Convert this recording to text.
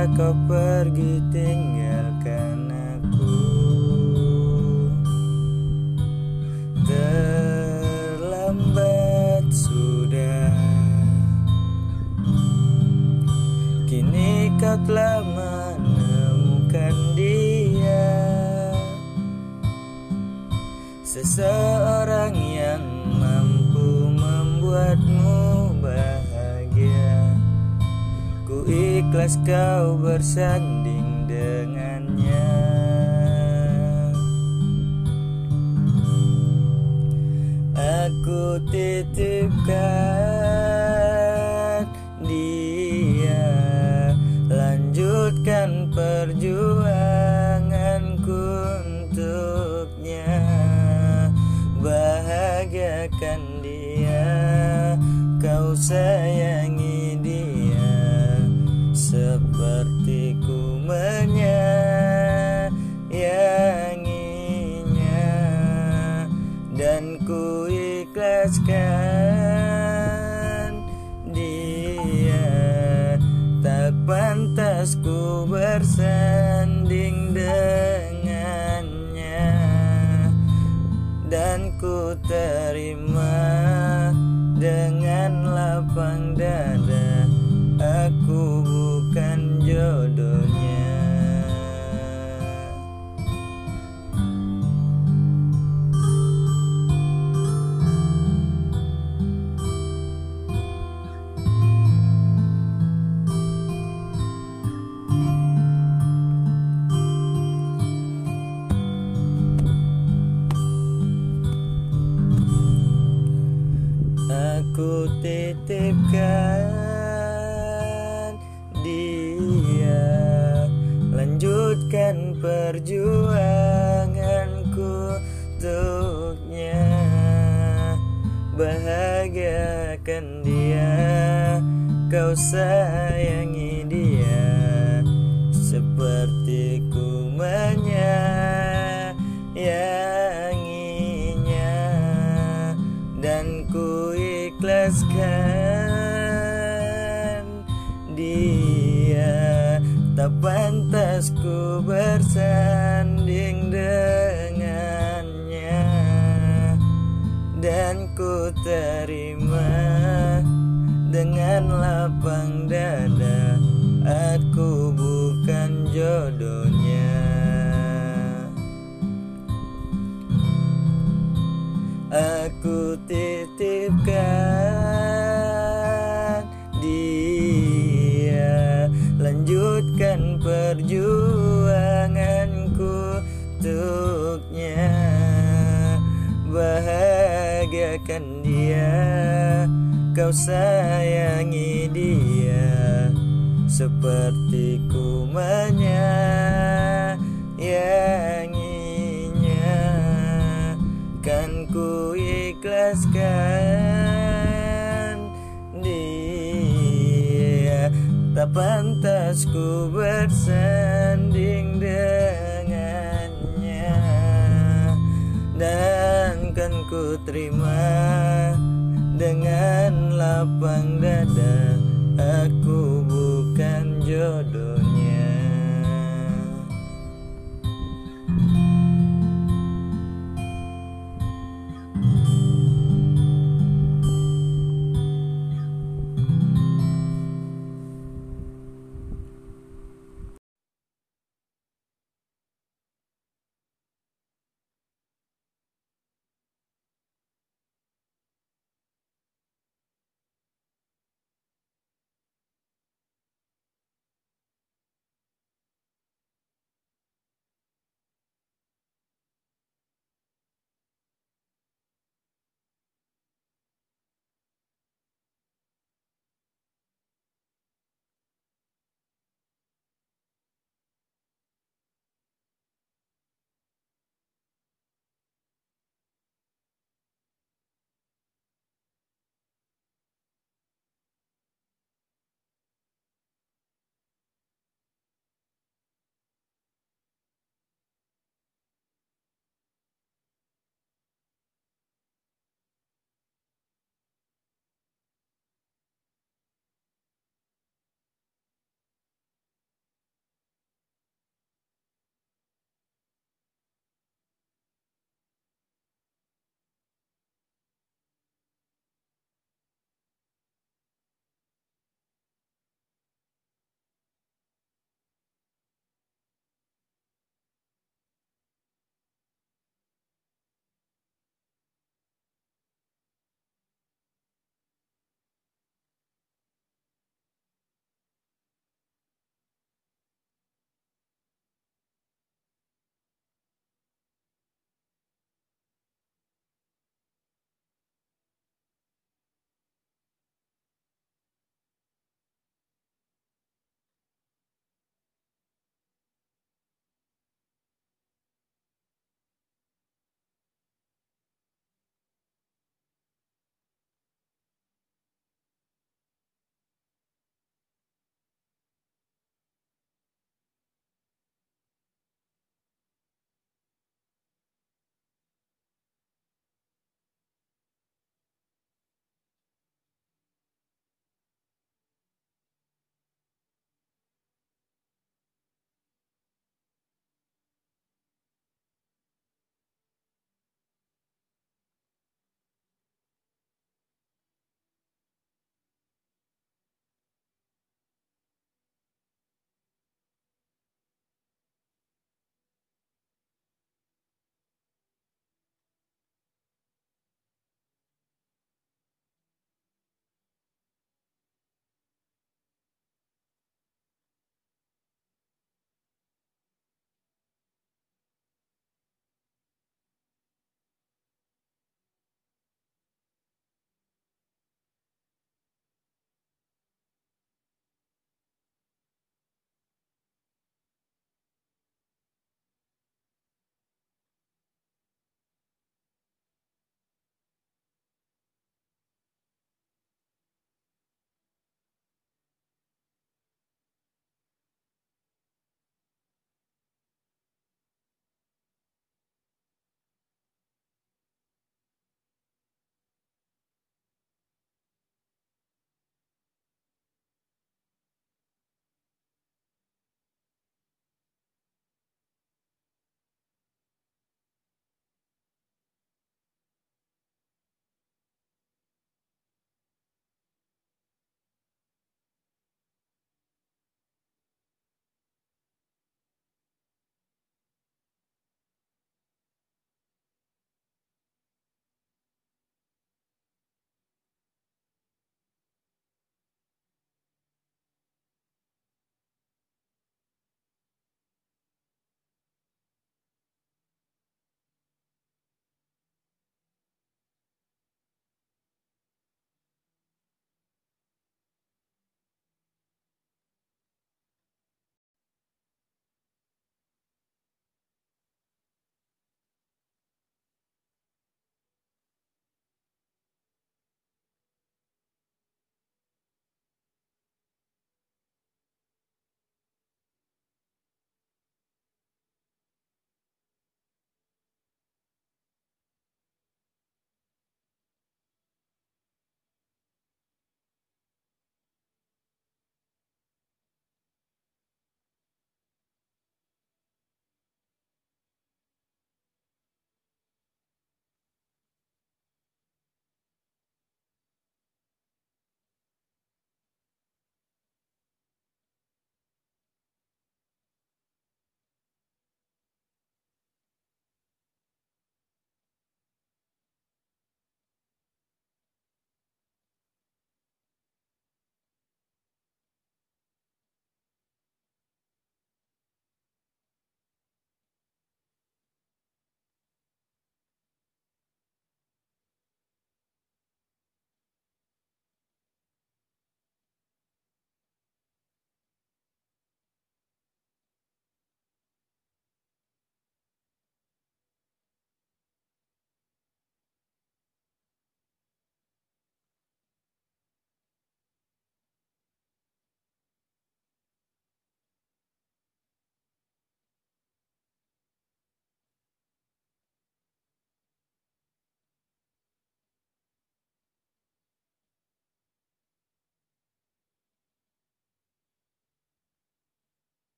Kau pergi tinggalkan aku. Terlambat sudah. Kini kau telah menemukan dia. Seseorang ikhlas kau bersanding dengannya. Aku titipkan dia. Lanjutkan perjuanganku untuknya. Bahagiakan dia. Kau sayangi ku Bahagiakan dia Kau sayangi dia. Seperti ku menyayanginya dan ku ikhlaskan dia. Tak pantas ku bersanding terima. Dengan lapang dada aku bukan jodohnya. Aku titipkan dia. Lanjutkan perjuanganku untuknya Bahagiakan dia Kau sayangi dia Seperti ku menyayanginya. Kan ku ikhlaskan dia Tak pantas ku bersanding dengannya ku terima dengan lapang dada